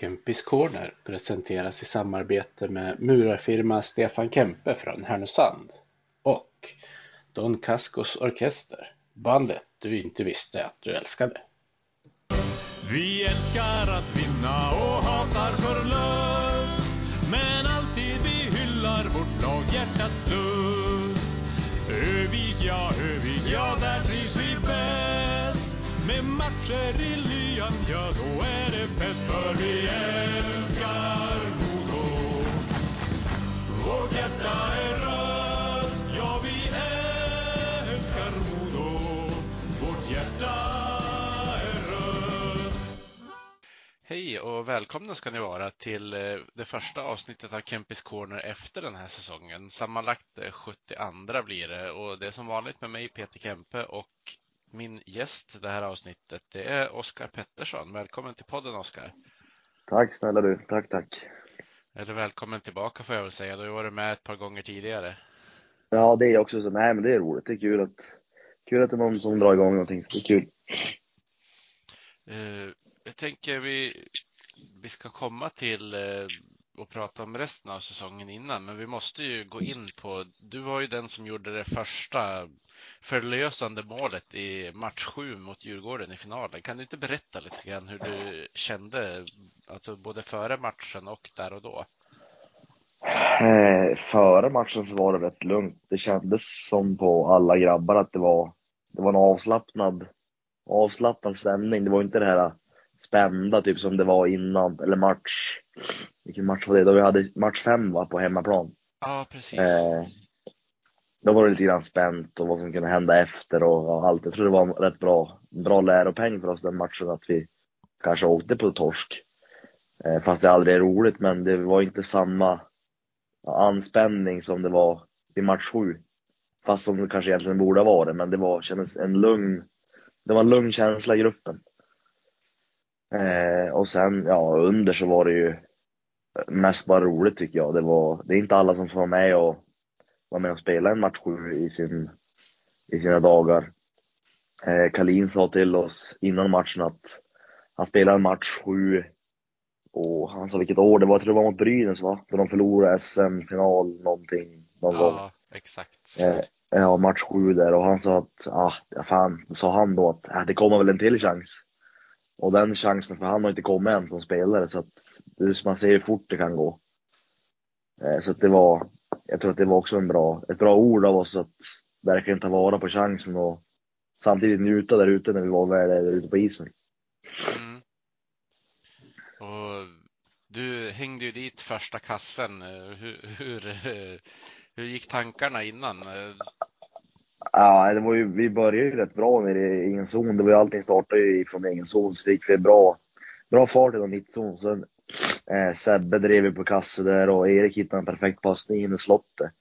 Kempis Corner presenteras i samarbete med murarfirma Stefan Kempe från Härnösand och Don Cascos Orkester, bandet du inte visste att du älskade. Vi älskar att vinna och hatar förlust Men alltid vi hyllar vårt lag hjärtats lust Övig ja, Övig ja, där trivs vi bäst Med matcher i Hej och välkomna ska ni vara till eh, det första avsnittet av Kempis Corner efter den här säsongen. Sammanlagt eh, 72 blir det och det är som vanligt med mig Peter Kempe och min gäst det här avsnittet det är Oskar Pettersson. Välkommen till podden Oskar. Tack snälla du, tack tack. Eller välkommen tillbaka får jag väl säga. Du har varit med ett par gånger tidigare. Ja det är också så, nej men det är roligt, det är kul att, kul att det är någon som drar igång någonting, det är kul. Eh, jag tänker vi, vi ska komma till eh, och prata om resten av säsongen innan, men vi måste ju gå in på, du var ju den som gjorde det första förlösande målet i match sju mot Djurgården i finalen. Kan du inte berätta lite grann hur du kände, alltså både före matchen och där och då? Eh, före matchen så var det rätt lugnt. Det kändes som på alla grabbar att det var, det var en avslappnad, avslappnad stämning. Det var inte det här spända typ som det var innan, eller match, vilken match var det? Då vi hade match fem va, på hemmaplan. Ja, precis. Eh, då var det lite grann spänt och vad som kunde hända efter och, och allt. Jag tror det var en rätt bra, bra läropeng för oss den matchen att vi kanske åkte på torsk. Eh, fast det aldrig är roligt, men det var inte samma anspänning som det var i match sju. Fast som det kanske egentligen borde ha varit, men det var, kändes en lugn, det var en lugn känsla i gruppen. Eh, och sen, ja, under så var det ju mest bara roligt tycker jag. Det var, det är inte alla som får vara med och vara med och spela en match sju i, sin, i sina dagar. Eh, Kalin sa till oss innan matchen att han spelade en match sju och han sa vilket år det var, jag tror det var mot Brynäs va? Då de förlorade SM-final någonting någon gång. Ja, exakt. Eh, ja, match sju där och han sa att, ah, fan, sa han då att äh, det kommer väl en till chans. Och den chansen, för han har inte kommit än som spelare så att man ser hur fort det kan gå. Eh, så att det var, jag tror att det var också en bra, ett bra ord av oss att verkligen ta vara på chansen och samtidigt njuta där ute när vi var väl där ute på isen. Mm. Och du hängde ju dit första kassen. Eh, hur, hur, hur gick tankarna innan? Eh, Ja, det var ju, vi började ju rätt bra nere i egen zon. Det var ju allting startade ju från egen zon, så det gick vi bra, bra fart i mittzon. Sen eh, Sebbe drev ju på kasse där och Erik hittade en perfekt passning in i slottet.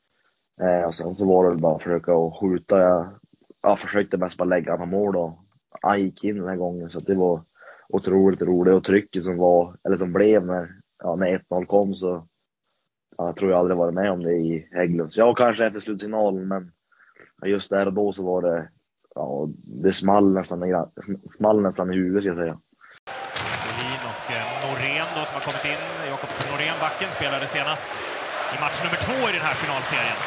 Eh, och sen så var det väl bara att försöka att skjuta. Jag, jag försökte mest bara lägga honom på mål och han gick in den här gången. Så att det var otroligt roligt och trycket som var, eller som blev när, ja, när 1-0 kom så ja, jag tror jag aldrig varit med om det i Hägglunds. Ja, kanske efter slutsignalen, men just där och då så var det, ja, det small nästan, small nästan i huvudet ska jag säga. Molin och eh, Norén då som har kommit in. Jakob Norén, backen, spelade senast i match nummer två i den här finalserien.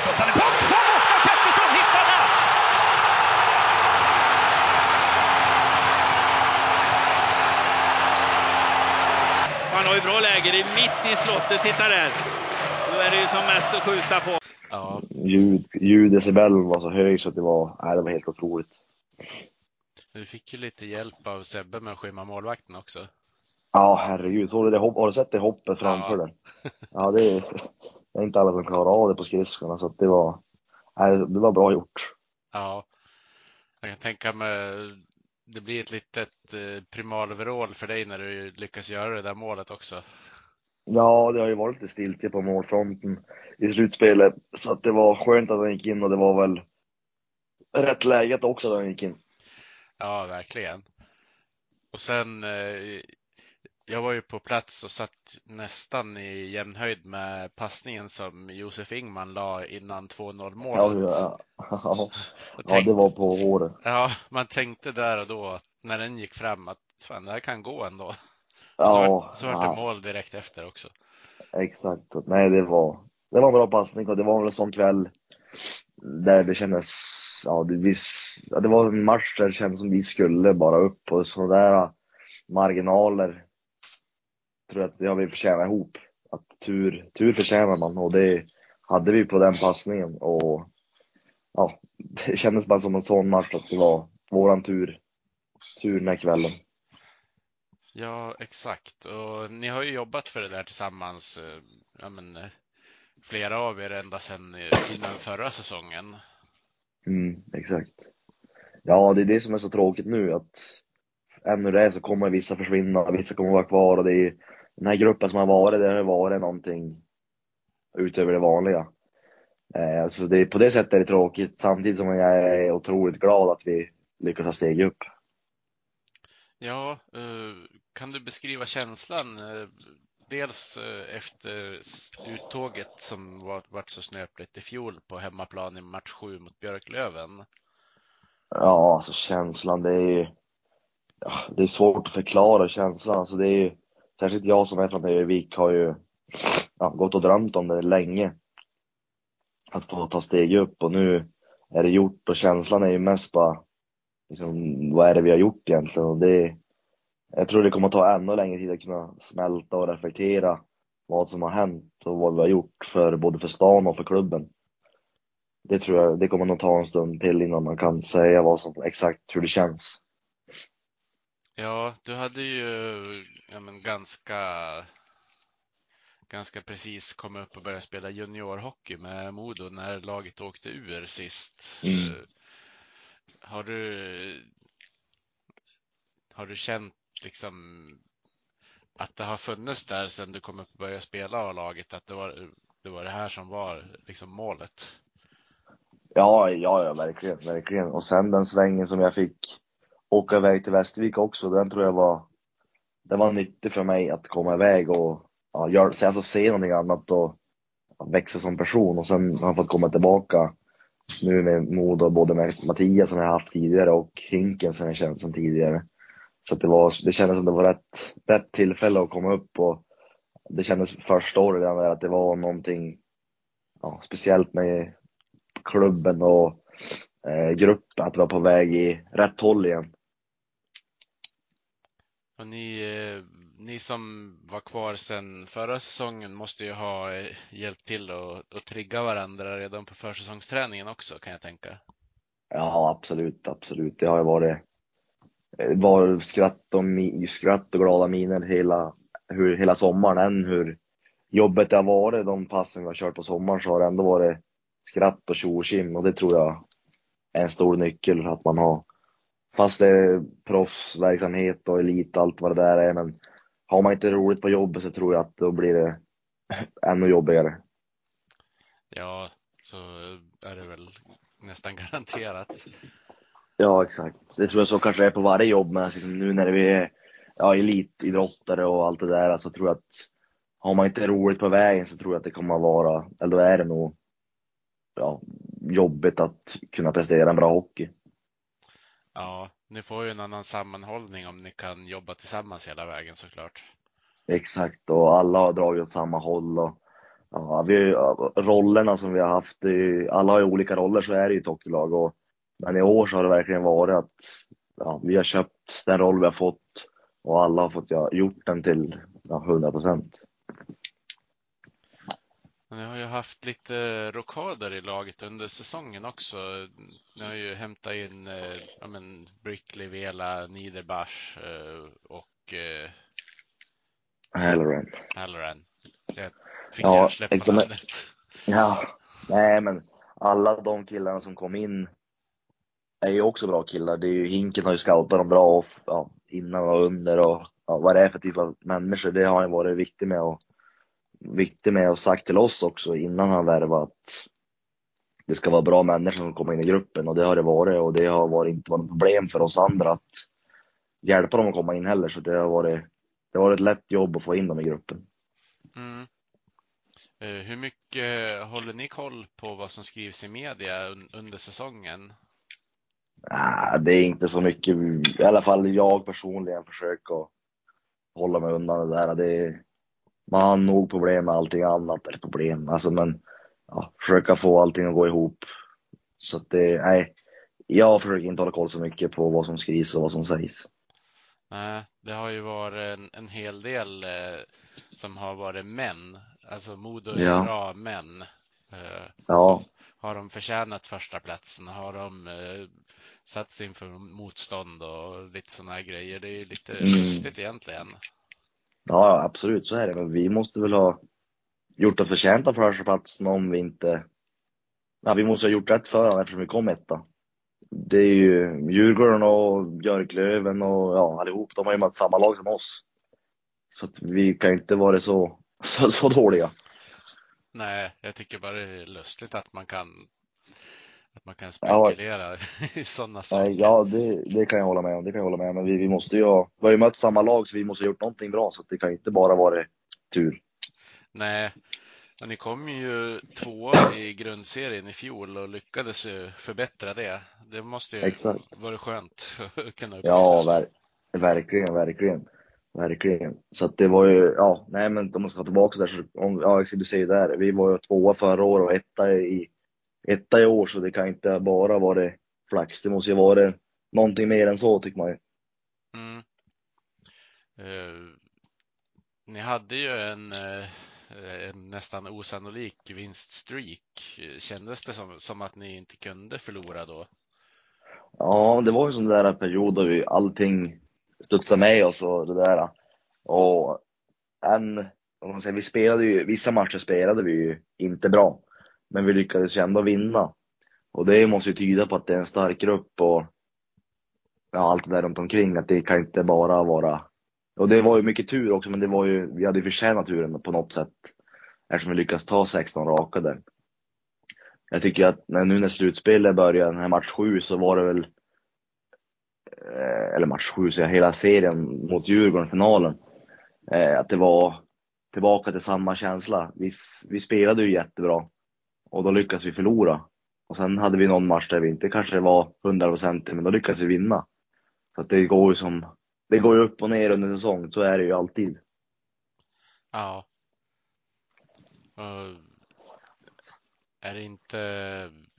Studsande puck som Oskar Pettersson hittar rätt! Han har ju bra läge. Det är mitt i slottet. Titta där. Då är det ju som mest att skjuta på. Ja, Ljud, ljuddecibeln var så hög så att det var, nej, det var helt otroligt. du fick ju lite hjälp av Sebbe med att skymma målvakten också. Ja, herregud. Såg du det hopp, har du sett det hoppet framför Ja. dig? Ja, det är, det är inte alla som klarar av det på skridskorna så att det var, nej, det var bra gjort. Ja, jag kan tänka mig det blir ett litet eh, primalvrål för dig när du lyckas göra det där målet också. Ja, det har ju varit lite stiltje på målfronten i slutspelet så att det var skönt att den gick in och det var väl rätt läget också att den gick in. Ja, verkligen. Och sen, eh, jag var ju på plats och satt nästan i jämn höjd med passningen som Josef Ingman la innan 2-0 Ja, målet. ja, ja. Ja, det var på håret. Ja, man tänkte där och då att när den gick fram att fan, det här kan gå ändå. Ja, så var, så var det mål direkt efter också. exakt. Nej, det var, det var en bra passning och det var väl en sån kväll där det kändes, ja det, vi, ja, det var en match där det kändes som vi skulle bara upp och sådana där marginaler tror jag att det har vi förtjänat ihop. Att tur, tur förtjänar man och det hade vi på den passningen och ja, det kändes bara som en sån match att det var våran tur, tur den här kvällen. Ja, exakt. Och ni har ju jobbat för det där tillsammans, eh, ja men eh, flera av er ända sedan eh, innan förra säsongen. Mm, exakt. Ja, det är det som är så tråkigt nu att ännu det är så kommer vissa försvinna, vissa kommer vara kvar och det är den här gruppen som har varit, det har varit någonting utöver det vanliga. Eh, så det, på det sättet är det tråkigt samtidigt som jag är otroligt glad att vi lyckas ha steg upp. Ja, eh, kan du beskriva känslan? Eh, dels eh, efter uttåget som var, vart så snöpligt i fjol på hemmaplan i match 7 mot Björklöven. Ja, alltså känslan, det är ja, det är svårt att förklara känslan. Alltså det är särskilt jag som är från Övik har ju ja, gått och drömt om det länge. Att få ta steg upp och nu är det gjort och känslan är ju mest bara liksom, vad är det vi har gjort egentligen? Och det, jag tror det kommer att ta ännu längre tid att kunna smälta och reflektera vad som har hänt och vad vi har gjort för både för stan och för klubben. Det tror jag, det kommer nog ta en stund till innan man kan säga vad som exakt hur det känns. Ja, du hade ju ja, men ganska, ganska precis kommit upp och börjat spela juniorhockey med Modo när laget åkte ur sist. Mm. Har du, har du känt liksom att det har funnits där sedan du kom upp och började spela A-laget, att det var, det var det här som var liksom målet? Ja, ja, ja, verkligen, verkligen. Och sen den svängen som jag fick åka iväg till Västervik också, den tror jag var, det var nyttig för mig att komma iväg och ja, gör, alltså se någonting annat och växa som person. Och sen har jag fått komma tillbaka nu med Modo, både med Mattias som jag haft tidigare och Hinken som jag känt sedan tidigare. Så det, var, det kändes som det var rätt, rätt tillfälle att komma upp och det kändes första året där att det var någonting ja, speciellt med klubben och eh, gruppen, att det var på väg i rätt håll igen. Och ni, eh, ni som var kvar sedan förra säsongen måste ju ha eh, hjälpt till att, att trigga varandra redan på försäsongsträningen också kan jag tänka. Ja, absolut, absolut. Det har ju varit, Eh, var skratt och, skratt och glada miner hela, hur, hela sommaren. Än hur jobbet det har varit, de passen vi har kört på sommaren, så har det ändå varit skratt och tjo och tjim och det tror jag är en stor nyckel att man har. Fast det är proffsverksamhet och elit och allt vad det där är, men har man inte roligt på jobbet så tror jag att då blir det ännu jobbigare. Ja, så är det väl nästan garanterat. Ja, exakt. Det tror jag så kanske är på varje jobb, men liksom nu när vi är ja, elitidrottare och allt det där så tror jag att har man inte roligt på vägen så tror jag att det kommer att vara, eller då är det nog ja, jobbigt att kunna prestera en bra hockey. Ja, ni får ju en annan sammanhållning om ni kan jobba tillsammans hela vägen såklart. Exakt, och alla har dragit åt samma håll. Och, ja, vi, rollerna som vi har haft, alla har ju olika roller, så är det ju i ett hockeylag. Och, men i år så har det verkligen varit att ja, vi har köpt den roll vi har fått och alla har fått ja, gjort den till ja, 100 procent. Ni har ju haft lite rockader i laget under säsongen också. Ni har ju hämtat in eh, ja, men Brickley, Vela, Niederbach eh, och eh, Halloran. Halloran. Jag fick Ja, exakt. namnet. Ja, nej men alla de killarna som kom in är ju också bra killar. Det är ju, Hinken har ju scoutat dem bra och, ja, innan och under och ja, vad det är för typ av människor. Det har han varit viktig med och viktig med och sagt till oss också innan han värvade att det ska vara bra människor som kommer in i gruppen och det har det varit och det har varit inte varit något problem för oss andra att hjälpa dem att komma in heller så det har varit det har varit ett lätt jobb att få in dem i gruppen. Mm. Eh, hur mycket håller ni koll på vad som skrivs i media under säsongen? Nej, det är inte så mycket. I alla fall jag personligen försöker hålla mig undan det där. Det är, man har nog problem med allting annat. Eller problem, alltså men ja, försöka få allting att gå ihop. Så att det, nej. Jag försöker inte hålla koll så mycket på vad som skrivs och vad som sägs. Nej, det har ju varit en, en hel del eh, som har varit män. Alltså Modo är Ja. bra män. Eh, Ja, har de förtjänat första platsen? Har de eh, satt sig inför motstånd och lite sådana här grejer? Det är ju lite Mm. lustigt egentligen. ja, absolut så är det. Men vi måste väl ha gjort oss förtjänta för första platsen om vi inte... Ja, vi måste ha gjort rätt för dem eftersom vi kom etta. Det är ju Djurgården och Björklöven och ja, allihop. De har ju mött samma lag som oss. Så att vi kan inte vara så, så, så dåliga. Nej, jag tycker bara det är lustigt att man kan att man kan Ja. spekulera i sådana saker. Ja, det, det kan jag hålla med om. Det kan jag hålla med om. Men vi, vi måste ju ha, vi har ju mött samma lag så vi måste ha gjort någonting bra. Så det kan inte bara vara tur. Nej, men ni kom ju tvåa i grundserien i fjol och lyckades ju förbättra det. Det måste ju Exakt. vara skönt att kunna uppfylla. Ja, ver, verkligen, verkligen. Verkligen. Så att det var ju, ja, nej men om man ska ta tillbaka där så, om, ja du säger där. Vi var ju tvåa förra året och etta i, etta i år så det kan inte bara vara flax. Det måste ju vara någonting mer än så tycker man ju. Mm. Eh, ni hade ju en, eh, en nästan osannolik vinststreak. Kändes det som, som att ni inte kunde förlora då? Ja, det var ju sån där period då vi allting studsade med oss och det där. Och en, man säger, vi spelade ju, vissa matcher spelade vi ju inte bra. Men vi lyckades ju ändå vinna. Och det måste ju tyda på att det är en stark grupp och ja, allt det där runt omkring. Att det kan inte bara vara, och det var ju mycket tur också, men det var ju, vi hade ju förtjänat turen på något sätt. Eftersom vi lyckades ta 16 raka där. Jag tycker att när, nu när slutspelet började, den här match 7, så var det väl eh, eller match 7, så jag, hela serien mot Djurgården, finalen. Eh, att det var tillbaka till samma känsla. Vi, vi spelade ju jättebra och då lyckades vi förlora. Och sen hade vi någon match där vi inte kanske var 100% men då lyckades vi vinna. Så det går ju som, det går ju upp och ner under säsong, så är det ju alltid. Ja. Och är det inte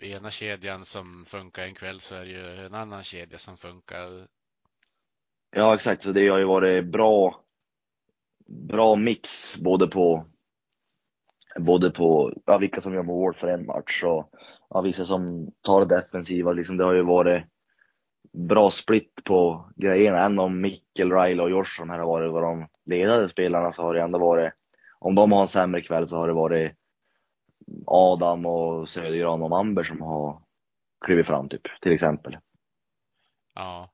ena kedjan som funkar en kväll så är det ju en annan kedja som funkar. Ja exakt, så det har ju varit bra, bra mix både på både på ja, vilka som gör mål för en match och ja, vissa som tar det defensiva. Liksom, det har ju varit bra split på grejerna. Även om Mikkel, Riley och Josh som här har varit de ledande spelarna så har det ändå varit, om de har en sämre kväll så har det varit Adam och Södergran och Amber som har klivit fram typ, till exempel. Ja,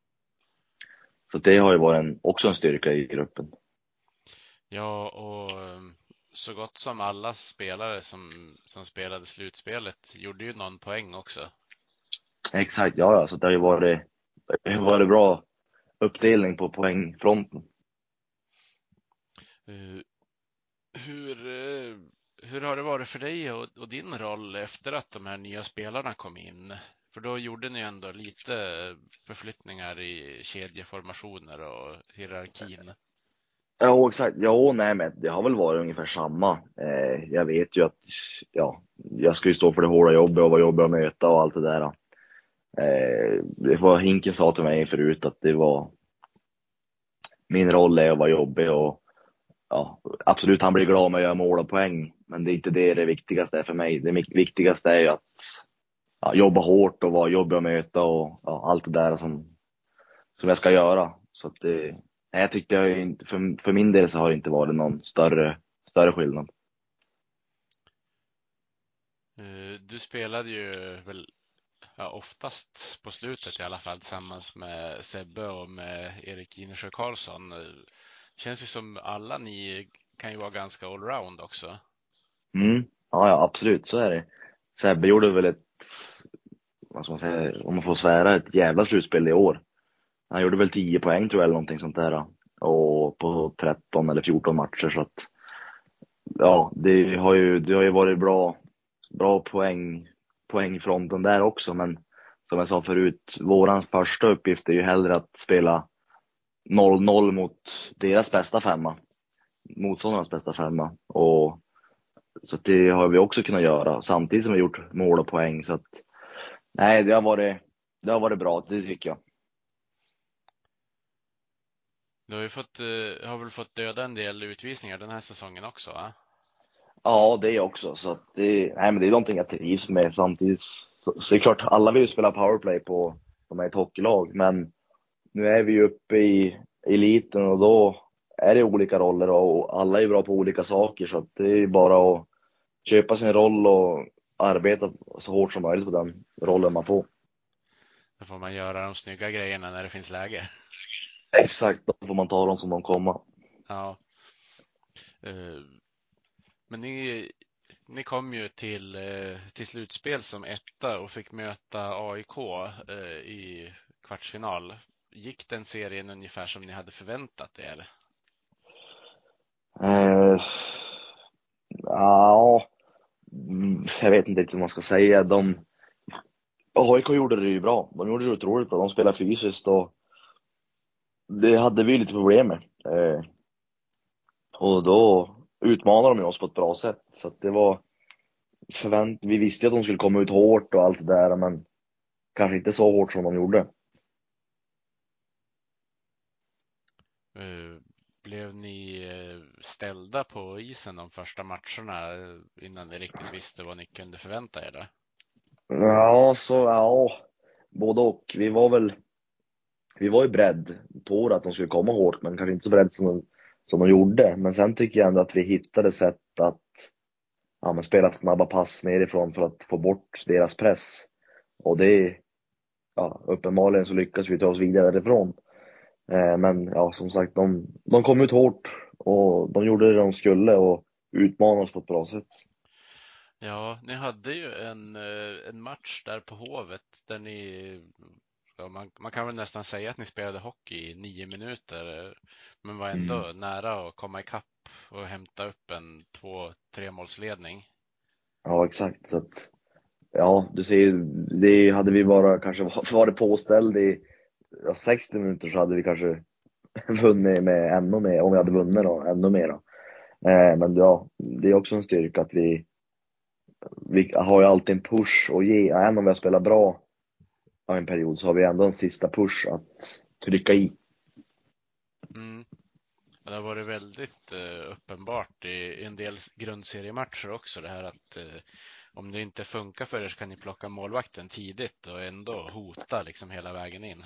Så det har ju varit en, också en styrka i gruppen. ja och um, så gott som alla spelare som, som spelade slutspelet gjorde ju någon poäng också. Exakt, ja, ja. Så det har ju varit, det har varit bra uppdelning på poängfronten. Eh, Hur, eh, hur har det varit för dig och, och din roll efter att de här nya spelarna kom in? För då gjorde ni ändå lite förflyttningar i kedjeformationer och hierarkin. Ja, exakt. Ja, nej, men det har väl varit ungefär samma. Eh, jag vet ju att, ja, jag ska ju stå för det hårda jobbet och vara jobbig att möta och allt det där. Eh, det var Hinken sa till mig förut att det var, min roll är att vara jobbig och ja, absolut han blir glad om jag gör mål och poäng. Men det är inte det det viktigaste är för mig. Det viktigaste är ju att ja, jobba hårt och vara jobbig att möta och ja, allt det där som, som jag ska göra. Så att det, nej, jag tyckte jag inte, för, för min del så har det inte varit någon större, större skillnad. Eh, Du spelade ju väl ja, oftast på slutet i alla fall tillsammans med Sebbe och med Erik Inersjö Karlsson. Eh, Känns ju som alla ni kan ju vara ganska allround också. Mm. Ja, ja, absolut, så är det. Sebbe gjorde väl ett, vad ska man säga, om man får svära, ett jävla slutspel i år. Han gjorde väl 10 poäng tror jag eller någonting sånt där. Och på 13 eller 14 matcher så att ja, det har ju, det har ju varit bra, bra poäng, poängfronten där också men som jag sa förut, våran första uppgift är ju hellre att spela 0-0 mot deras bästa femma. Motståndarnas bästa femma. Och, så att det har vi också kunnat göra samtidigt som vi gjort mål och poäng. Så att, nej, det har varit, det har varit bra, det tycker jag. Du har ju fått, eh, har väl fått döda en del utvisningar den här säsongen också va? Ja, det också. Så att det, nej, men det är någonting jag trivs med samtidigt. Så, så det är klart, alla vill ju spela powerplay på, de är ett hockeylag, men nu är vi ju uppe i eliten och då är det olika roller och alla är bra på olika saker så att det är bara att köpa sin roll och arbeta så hårt som möjligt på den rollen man får. Då får man göra de snygga grejerna när det finns läge. Exakt, då får man ta dem som de kommer. Ja. Eh, men ni, ni kom ju till, eh, till slutspel som etta och fick möta AIK eh, i kvartsfinal. Gick den serien ungefär som ni hade förväntat er? Eh, ja, mm, jag vet inte riktigt vad man ska säga. De, AIK gjorde det ju bra. De gjorde det otroligt bra. De spelade fysiskt och det hade vi lite problem med. Eh, och då utmanade de oss på ett bra sätt. Så att det var förvänt Vi visste att de skulle komma ut hårt och allt det där, men kanske inte så hårt som de gjorde. Eh, blev ni eh, ställda på isen de första matcherna eh, innan ni riktigt visste vad ni kunde förvänta er? Där? Ja, så ja, både och. Vi var väl, vi var ju beredd på att de skulle komma hårt, men kanske inte så beredd som de, som de gjorde. Men sen tycker jag ändå att vi hittade sätt att ja, men spela snabba pass nerifrån för att få bort deras press. Och det, ja, uppenbarligen så lyckas vi ta oss vidare därifrån. Eh, men ja, som sagt, de, de kom ut hårt och de gjorde det de skulle och utmanade oss på ett bra sätt. Ja, ni hade ju en, eh, en match där på Hovet där ni, man, man kan väl nästan säga att ni spelade hockey i nio minuter, men var ändå mm. nära att komma ikapp och hämta upp en två, tre målsledning. Ja, exakt. Så att, ja, du ser, det hade vi bara kanske varit påställd i ja, 60 minuter så hade vi kanske vunnit med ännu mer, om vi hade vunnit då, ännu mer. Eh, men ja, det är också en styrka att vi, vi har ju alltid en push att ge. Även om vi har spelat bra av en period så har vi ändå en sista push att trycka i. Mm. Det har varit väldigt eh, uppenbart i en del grundseriematcher också det här att eh, om det inte funkar för er så kan ni plocka målvakten tidigt och ändå hota liksom hela vägen in.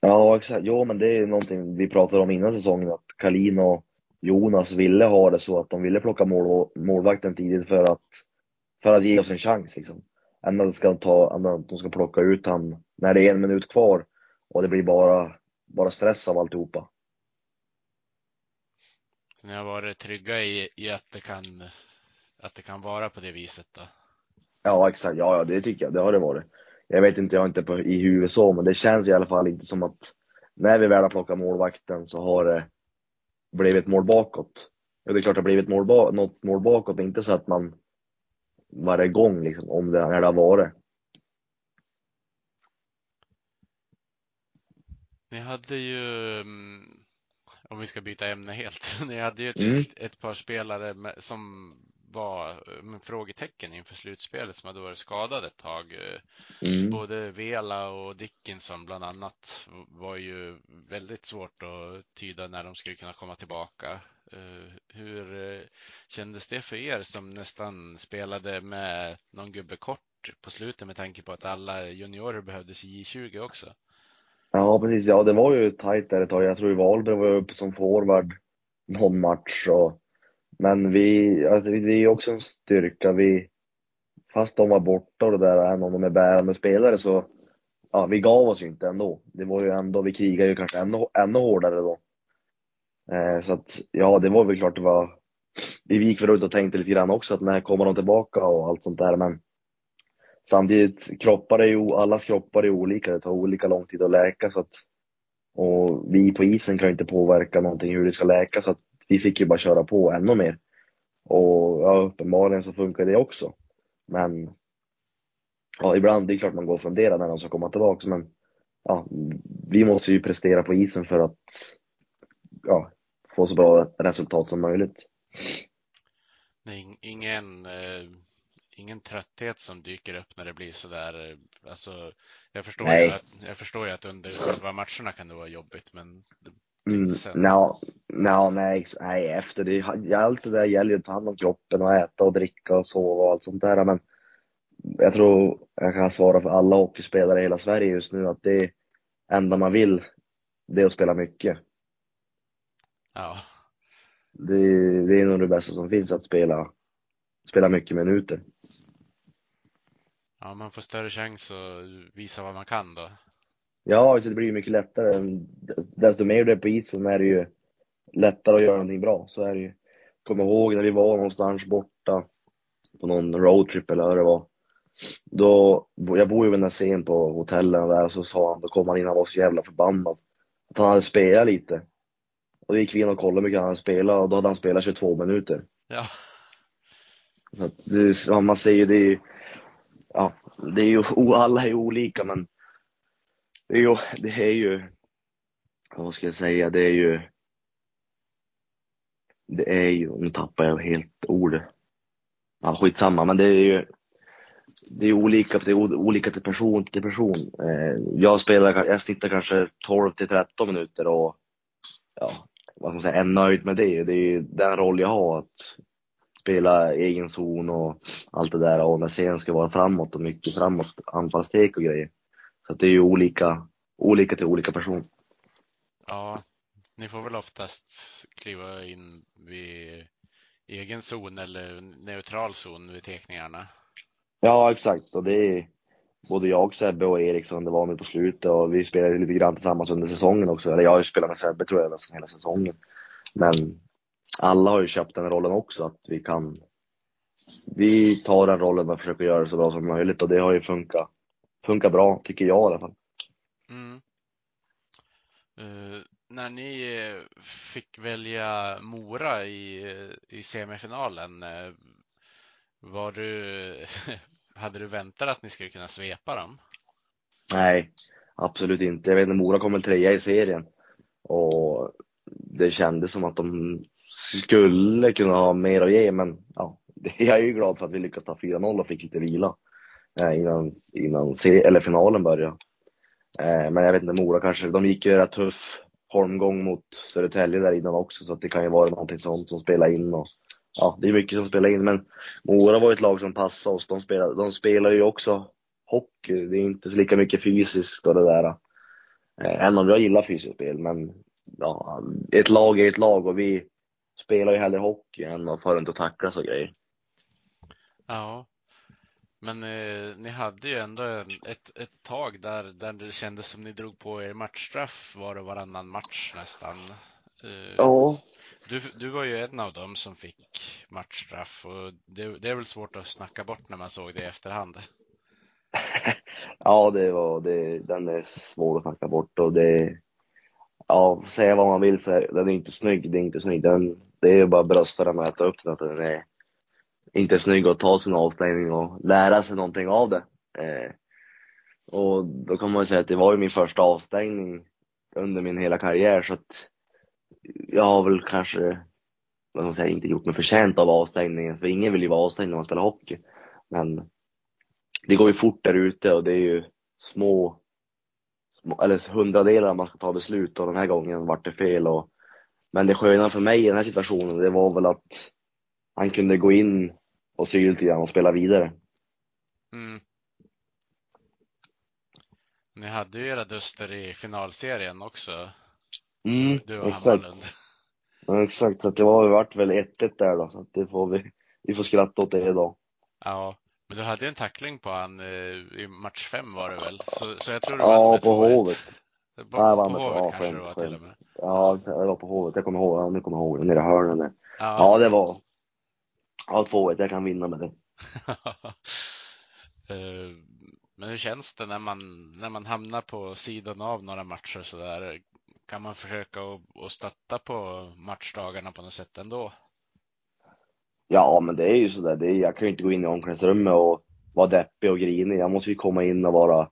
Ja, exakt. Jo, men det är någonting vi pratade om innan säsongen, att Kalin och Jonas ville ha det så att de ville plocka mål, målvakten tidigt för att, för att ge oss en chans. Liksom. Att, ska ta, att de ska plocka ut han när det är en minut kvar och det blir bara, bara stress av alltihopa. Så ni har varit trygga i, i att, det kan, att det kan vara på det viset? Då? Ja, exakt. Ja, ja, det tycker jag. Det har det varit jag vet inte, jag har inte på, i huvudet så, men det känns i alla fall inte som att när vi väl har plockat målvakten så har det blivit mål bakåt. Ja, det är klart det har blivit mål, något mål bakåt, men inte så att man varje gång liksom, om det, när det har varit. Ni hade ju, mm, om vi ska byta ämne helt, ni hade ju ett, mm. ett par spelare som var eh, frågetecken inför slutspelet som hade varit skadade ett tag. Eh, mm. Både Vela och Dickinson bland annat var ju väldigt svårt att tyda när de skulle kunna komma tillbaka. Eh, hur kändes det för er som nästan spelade med någon gubbe kort på slutet med tanke på att alla juniorer behövdes i J20 också? Ja, precis. Ja, det var ju tajt där ett tag. Jag tror Wahlberg var uppe som forward någon match och men vi, alltså det är också en styrka. Vi, fast de var borta och det där, även om de är bärande spelare så, ja, vi gav oss inte ändå. Det var ju ändå, vi krigade ju kanske ännu, ännu hårdare då. Eh, så att, ja, det var väl klart det var, vi gick väl ut och tänkte lite grann också att när kommer de tillbaka och allt sånt där, men samtidigt, kroppar är ju, allas kroppar är olika, det tar olika lång tid att läka så att, och vi på isen kan ju inte påverka någonting hur det ska läka så att vi fick ju bara köra på ännu mer. Och ja, uppenbarligen så funkar det också. Men ja, ibland, det är klart man går och funderar när de ska komma tillbaka, men ja, vi måste ju prestera på isen för att ja, få så bra resultat som möjligt. Det är ingen, eh, ingen trötthet som dyker upp när det blir så där. Alltså, jag, förstår ju att, jag förstår ju att under själva matcherna kan det vara jobbigt, men Mm, no, no, nej, nej, efter det. Allt det där gäller ju att ta hand om kroppen och äta och dricka och sova och allt sånt där. Men jag tror jag kan svara för alla hockeyspelare i hela Sverige just nu att det enda man vill, det är att spela mycket. Ja. Det, det är nog det bästa som finns, att spela, spela mycket minuter. Ja, man får större chans att visa vad man kan då. Ja, det blir ju mycket lättare. Desto mer du är på isen är det ju lättare att göra någonting bra. Så är det ju. Kommer ihåg när vi var någonstans borta på någon roadtrip eller vad det var. Då, jag bor ju vid Nässén på hotellen där och så sa han, då kom han in, han var så jävla förbannad. Att han hade spelat lite. Och då gick vi in och kollade hur mycket han hade spelat och då hade han spelat 22 minuter. Ja. Så att man ser ju det är ju, ja, det är ju, alla är ju olika men det är ju, det är ju, vad ska jag säga, det är ju, det är ju, nu tappar jag helt ordet. Ja, skitsamma, men det är ju, det är olika, det är olika till person till person. Eh, jag spelar, jag snittar kanske 12 till 13 minuter och ja, vad ska man säga, är nöjd med det. Det är ju den roll jag har, att spela egen zon och allt det där och när scenen ska vara framåt och mycket framåt, anfallstek och grejer. Så det är ju olika, olika till olika person. Ja, ni får väl oftast kliva in vid egen zon eller neutral zon vid tekningarna? Ja, exakt. Och det är både jag, Sebbe och Eriksson, det var nu på slutet och vi spelade lite grann tillsammans under säsongen också. Eller jag har ju spelat med Sebbe tror jag nästan hela säsongen. Men alla har ju köpt den rollen också, att vi kan vi tar den rollen och försöker göra det så bra som möjligt och det har ju funkat, funkat bra, tycker jag i alla fall. Mm. Uh, när ni eh, fick välja Mora i, i semifinalen, var du, hade du väntat att ni skulle kunna svepa dem? Nej, absolut inte. Jag vet inte, Mora kom trea i serien och det kändes som att de skulle kunna ha mer att ge, men ja, jag är ju glad för att vi lyckades ta 4-0 och fick lite vila Eh, innan, innan eller finalen började. Eh, men jag vet inte, Mora kanske, de gick ju rätt tuff holmgång mot Södertälje där innan också, så att det kan ju vara någonting sånt som spelar in. Och, ja, det är mycket som spelar in, men Mora var ett lag som passade oss. De spelar, de spelar ju också hockey, det är inte så lika mycket fysiskt och det där. Eh, även om jag gillar fysiskt spel, men ja, ett lag är ett lag och vi spelar ju hellre hockey än att fara runt och tacklas och grejer. Ja, men eh, ni hade ju ändå ett, ett tag där, där det kändes som ni drog på er matchstraff var det varannan match nästan. Eh, ja. Du, du var ju en av dem som fick matchstraff och det, det är väl svårt att snacka bort när man såg det i efterhand. ja, det var, det, den är svår att snacka bort och det, ja, säga vad man vill så den är inte snygg, det är inte snygg. Den, det är bara brösta den och äta upp den att den är inte snygg att ta sin avstängning och lära sig någonting av det. Eh, och då kan man ju säga att det var ju min första avstängning under min hela karriär så att jag har väl kanske, vad man säga, inte gjort mig förtjänt av avstängningen för ingen vill ju vara avstängd när man spelar hockey. Men det går ju fort där ute och det är ju små, små eller hundradelar man ska ta beslut och den här gången vart det fel och men det sköna för mig i den här situationen, det var väl att han kunde gå in och sy lite grann och spela vidare. Mm. Ni hade ju era duster i finalserien också. Mm, du och exakt. Ja, exakt, så det var vart väl 1-1 där då, så det får vi, vi får skratta åt det idag. Ja, men du hade en tackling på han eh, i match fem var det väl? Så, så jag tror du Ja, på Hovet. På, ja, på Hovet ja, kanske det var till och med. Ja, det var på Hovet. Jag kommer ihåg, nu kommer jag ihåg det, nere i hörnen Ja. ja, det var, Ja, 2-1. Jag kan vinna med det. Eh, men hur känns det när man, när man hamnar på sidan av några matcher så där? Kan man försöka att stötta på matchdagarna på något sätt ändå? Ja, men det är ju sådär. Det är, jag kan ju inte gå in i omklädningsrummet och vara deppig och grinig. Jag måste ju komma in och vara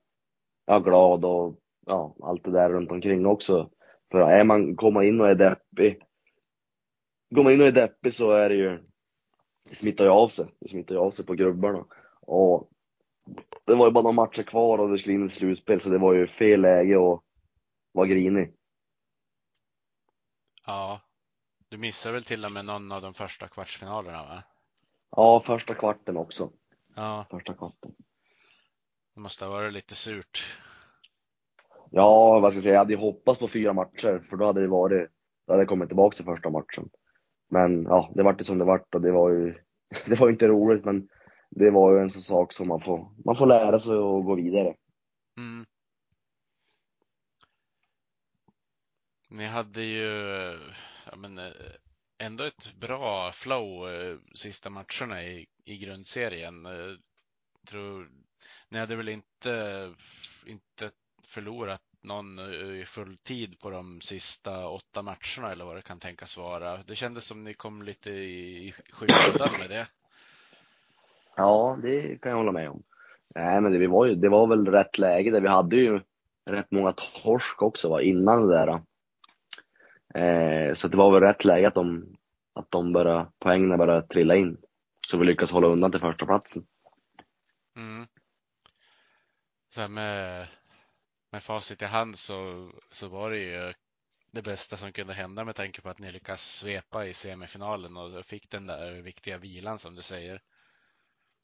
ja, glad och ja, allt det där runt omkring också. För är man, kommer in och är deppig, går man in och är deppig så är det ju, det smittar ju av sig. Det smittar ju av sig på grubbarna. Och det var ju bara några matcher kvar och det skulle in i slutspel så det var ju fel läge att vara grinig. Ja. Du missade väl till och med någon av de första kvartsfinalerna va? Ja, första kvarten också. Ja, Första kvarten. det måste ha varit lite surt. Ja, vad ska jag säga, jag hade ju hoppats på fyra matcher för då hade det varit, då hade jag kommit tillbaka till första matchen. Men ja, det vart ju som det vart och det var ju, det var ju inte roligt men det var ju en sån sak som man får, man får lära sig och gå vidare. Mm. Ni hade ju ja, men, eh, ändå ett bra flow eh, sista matcherna i, i grundserien. Eh, tror, ni hade väl inte, inte förlorat någon i full tid på de sista åtta matcherna eller vad det kan tänkas vara. Det kändes som ni kom lite i, i skymundan med det. Ja, det kan jag hålla med om. Nej, men det, vi var ju, det var väl rätt läge där. Vi hade ju rätt många torsk också va, innan det där. Eh, så det var väl rätt läge att de, att de började, poängen började trilla in. Så vi lyckades hålla undan till första platsen. Mm. Så här med, med facit i hand så, så var det ju det bästa som kunde hända med tanke på att ni lyckas svepa i semifinalen och fick den där viktiga vilan som du säger.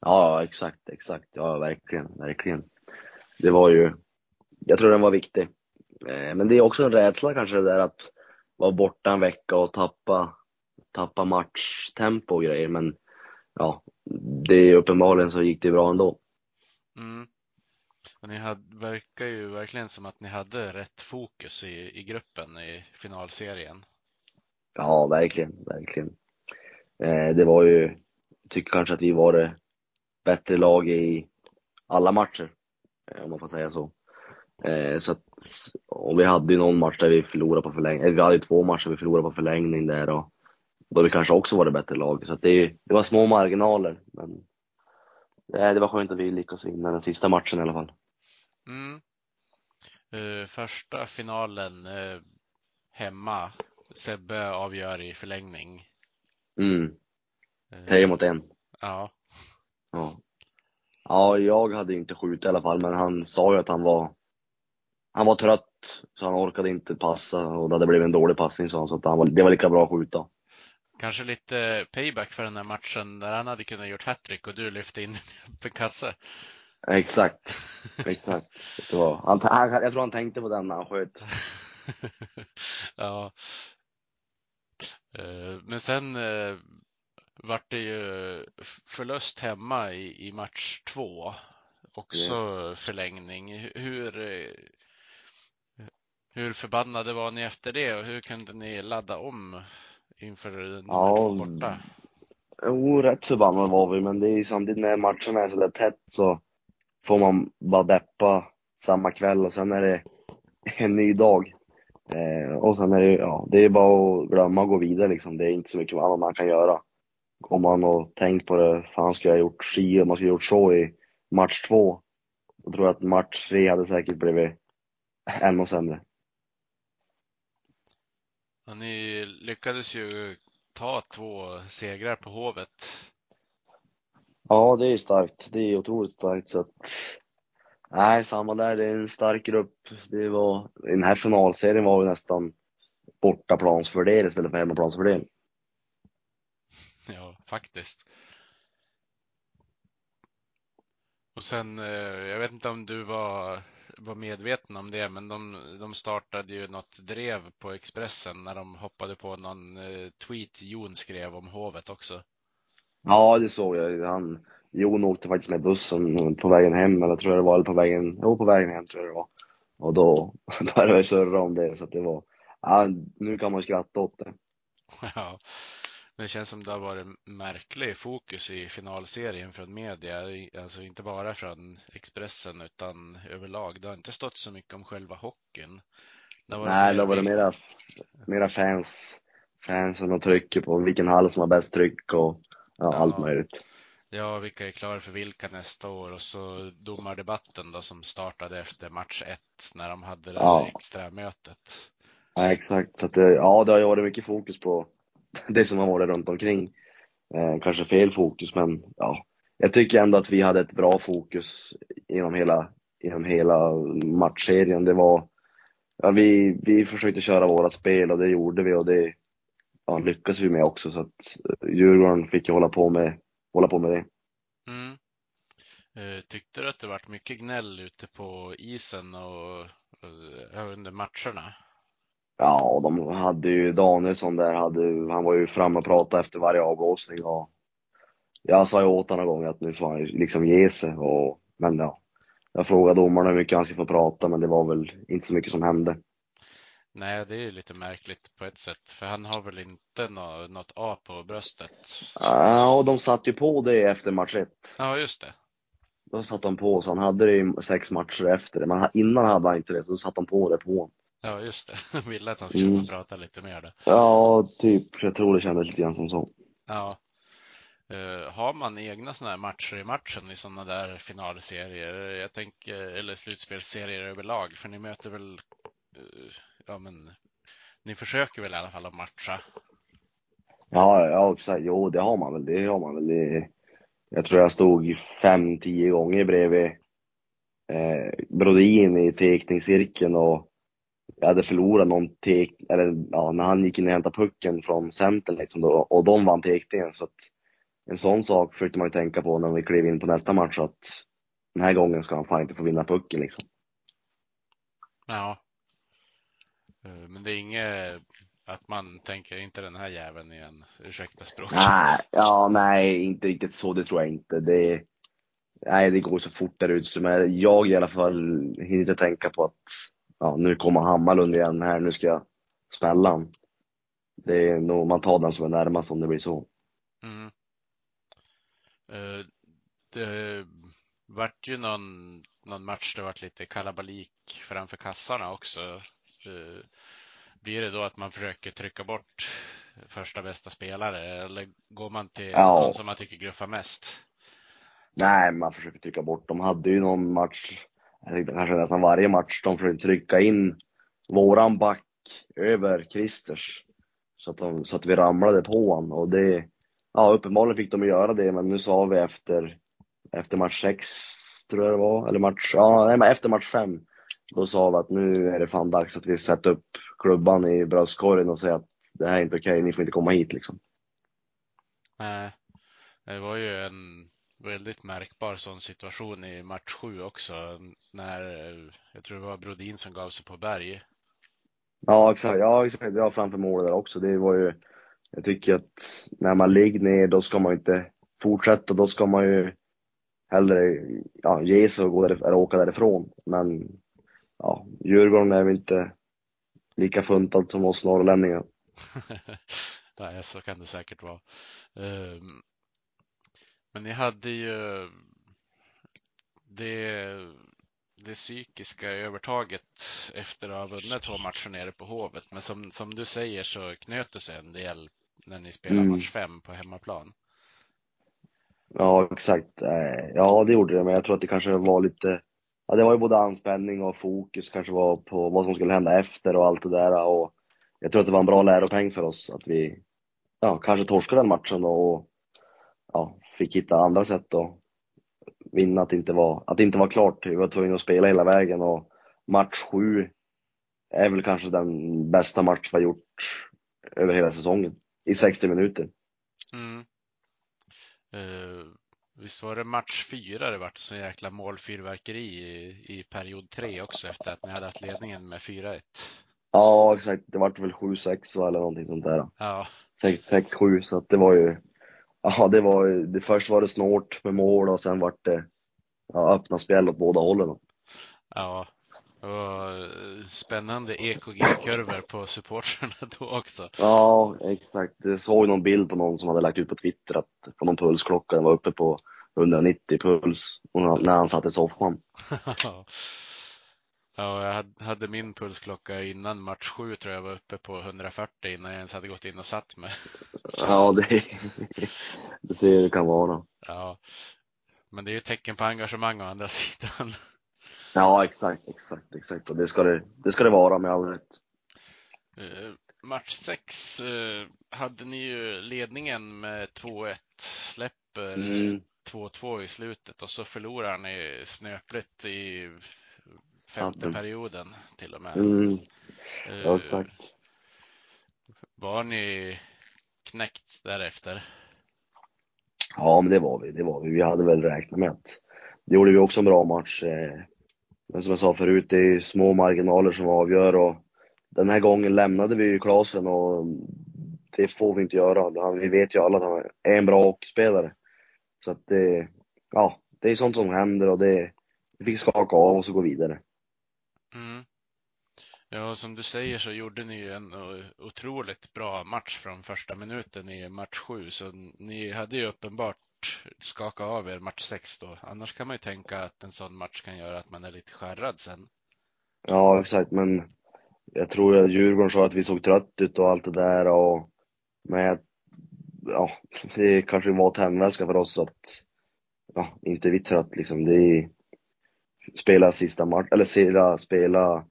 Ja, exakt, exakt. Ja, verkligen, verkligen. Det var ju, jag tror den var viktig. Eh, Men det är också en rädsla kanske det där att vara borta en vecka och tappa, tappa matchtempo och grejer. Men ja, det är uppenbarligen så gick det bra ändå. Mm. Och ni hade, verkar ju verkligen som att ni hade rätt fokus i, i gruppen i finalserien. Ja, verkligen, verkligen. Eh, Det var ju, jag tycker kanske att vi var det bättre lag i alla matcher, eh, om man får säga så. Eh, Så att, och vi hade ju någon match där vi förlorade på förlängning, eh, vi hade ju två matcher vi förlorade på förlängning där och då vi kanske också var det bättre lag. Så att det, det var små marginaler, men eh, det var skönt att vi lyckades vinna den sista matchen i alla fall. Mm. Eh, första finalen eh, hemma. Sebbe avgör i förlängning. Mm, Eh, tre mot en. Ja. Ja. Ja, jag hade inte skjutit i alla fall, men han sa ju att han var han var trött, så han orkade inte passa och det hade blivit en dålig passning sa han, så att han var, det var lika bra att skjuta. Kanske lite payback för den här matchen där han hade kunnat gjort hattrick och du lyfte in en kasse. Exakt, exakt. Det var, han, han, jag tror han tänkte på den när han sköt. ja. Eh, Men sen eh, vart det ju förlust hemma i, i match två. Också förlängning. Hur, eh, hur förbannade var ni efter det och hur kunde ni ladda om inför nummer Ja, två borta? Jo, rätt förbannad var vi, men det är ju samtidigt när matcherna är så där tätt så får man bara deppa samma kväll och sen är det en ny dag. Eh, och sen är det, ja, det är bara att glömma och gå vidare liksom. Det är inte så mycket annat man kan göra. Om man har tänkt på det, fan skulle jag ha gjort si och man skulle ha gjort så i match två. Då tror jag att match tre hade säkert blivit ännu sämre. Ja, ni lyckades ju ta två segrar på Hovet. Ja, det är starkt. Det är otroligt starkt så att Nej, samma där. Det är en stark grupp. Det var, I den här finalserien var det nästan bortaplansfördel istället för hemmaplansfördel. Ja, faktiskt. Och sen, eh, jag vet inte om du var, var medveten om det, men de, de startade ju något drev på Expressen när de hoppade på någon eh, tweet Jon skrev om Hovet också. Ja, det såg jag. Han, Jon åkte faktiskt med bussen på vägen hem, eller tror jag det var, eller på vägen, jo på vägen hem tror jag det var. Och då började jag surra om det, så att det var, ja, nu kan man skratta åt det. Ja, det känns som det har varit märklig fokus i finalserien från media, alltså inte bara från Expressen utan överlag. Det har inte stått så mycket om själva hockeyn. Det har varit Nej, det bild- mera, mera fans, fansen och trycker på vilken hall som har bäst tryck och ja, allt möjligt. Ja, vilka är klara för vilka nästa år och så domardebatten då som startade efter match ett när de hade det Ja. extra mötet. Ja, exakt. Så att det, ja, det har ju varit mycket fokus på det som har varit runt omkring. Eh, kanske fel fokus, men ja. Jag tycker ändå att vi hade ett bra fokus genom hela, genom hela matchserien. Det var, ja, vi, vi försökte köra våra spel och det gjorde vi och det ja, lyckades vi med också. Så att eh, Djurgården fick ju hålla på med, hålla på med det. Mm. Eh, Tyckte du att det varit mycket gnäll ute på isen och, och under matcherna? Ja, de hade ju Danielsson där, hade, han var ju framme och pratade efter varje avblåsning och jag sa ju åt honom gång att nu får han ju liksom ge sig och, men ja. Jag frågade domaren hur mycket han skulle få prata men det var väl inte så mycket som hände. Nej, det är ju lite märkligt på ett sätt, för han har väl inte nå, något A på bröstet? Ja, och de satte ju på det efter match ett. Ja, just det. Då satte de på så han hade det i sex matcher efter det. Men innan hade han inte det, så då satte de på det på honom. Ja, just det. Ville att han skulle Mm. få prata lite mer där. Ja, typ. Jag tror det kändes lite grann som så. Ja. Eh, har man egna sådana här matcher i matchen i sådana där finalserier? Jag tänker, eller slutspelsserier överlag, för ni möter väl, ja men, ni försöker väl i alla fall att matcha? Ja, ja exakt. Jo, det har man väl. Det har man väl. Det, jag tror jag stod fem, tio gånger bredvid eh, Brodin i tekningscirkeln och jag hade förlorat någon tek, eller ja, när han gick in och hämtade pucken från centern liksom då, och de vann tekningen. Så att en sån sak försökte man ju tänka på när vi klev in på nästa match att den här gången ska han fan inte få vinna pucken liksom. Ja. Eh, Men det är inget att man tänker inte den här jäveln igen, ursäkta språket. Nej, ja, nej, inte riktigt så. Det tror jag inte. Det, nej, det går så fort där ute. Men jag i alla fall hinner inte tänka på att ja, nu kommer Hammarlund igen här. Nu ska jag smälla han. Det är nog, man tar den som är närmast om det blir så. Mm. Eh, Det vart ju någon, någon match det vart lite kalabalik framför kassarna också. Eh, Blir det då att man försöker trycka bort första bästa spelare eller går man till Ja. någon som man tycker gruffar mest? Nej, man försöker trycka bort. De hade ju någon match, jag tyckte kanske nästan varje match, de försökte trycka in våran back över Christers. Så att, de, så att vi ramlade på honom och det, ja uppenbarligen fick de göra det men nu sa vi efter, efter match sex tror jag det var, eller match, ja nej men efter match fem. Då sa vi att nu är det fan dags att vi sätter upp klubban i bröstkorgen och säger att det här är inte okej, ni får inte komma hit liksom. Nej, det var ju en väldigt märkbar sån situation i match sju också när eh, jag tror det var Brodin som gav sig på Berg. Ja exakt, ja exakt, jag framför målet där också. Det var ju, jag tycker att när man ligger ner då ska man inte fortsätta, då ska man ju hellre ja, ge sig och gå där, eller åka därifrån. Men ja, Djurgården är väl inte lika funtad som oss norrlänningar. Nej, så kan det säkert vara. Ehm, Men ni hade ju det, det psykiska övertaget efter att ha vunnit två matcher nere på Hovet. Men som, som du säger så knöt det sig en del när ni spelade Mm. match fem på hemmaplan. Ja exakt, Eh, ja det gjorde det, men jag tror att det kanske var lite, ja det var ju både anspänning och fokus kanske var på vad som skulle hända efter och allt det där och jag tror att det var en bra läropeng för oss att vi, ja kanske torskade den matchen och ja, fick hitta andra sätt att vinna, att det inte var, att det inte var klart. Vi var tvungna att spela hela vägen och match sju är väl kanske den bästa match vi har gjort över hela säsongen. I 60 minuter. Mm. Uh visst var det match fyra det vart så jäkla målfyrverkeri i, i period tre också efter att ni hade haft ledningen med 4-1. Ja, exakt. Det vart väl 7-6 va, eller någonting sånt där. Ja, 6-7, så att det var ju, ja det var ju, det, först var det snårt med mål och sen vart det ja, öppna spel åt båda hållen. ja. Det var eh, spännande EKG-kurvor på supportrarna då också. Ja, exakt. Jag såg någon bild på någon som hade lagt ut på Twitter att på någon pulsklocka, den var uppe på 190 puls när- han satt i soffan. Ja, jag hade- min pulsklocka innan match sju tror jag var uppe på 140 innan jag ens hade gått in och satt mig. Ja, det, Det ser hur det kan vara. Ja, men det är ju tecken på engagemang å andra sidan. Ja, exakt, exakt, exakt. Och det ska det, det, ska det vara med all rätt. Eh, match 6 eh, hade ni ju ledningen med 2-1, släpper Mm. 2-2 i slutet och så förlorar ni snöpligt i femte perioden till och med. Mm. Eh, Ja, exakt. Var ni knäckt därefter? Ja, men det var vi. Det var vi. Vi hade väl räknat med att det gjorde vi också en bra match. eh. Men som jag sa förut, det är små marginaler som avgör och den här gången lämnade vi ju Klasen och det får vi inte göra. Vi vet ju alla att han är en bra hockeyspelare. Så att det, ja, det är sånt som händer och det, vi fick skaka av oss och gå vidare. Mm. Ja, som du säger så gjorde ni ju en otroligt bra match från första minuten i match sju, så ni hade ju uppenbart skaka av er match 6 då. Annars kan man ju tänka att en sån match kan göra att man är lite skärrad sen. Ja, exakt, men jag tror att Djurgården sa att vi såg trött ut och allt det där och men ja, det kanske var tändvätska för oss att ja, inte vi trött liksom. Det är spela sista match, eller spela, spela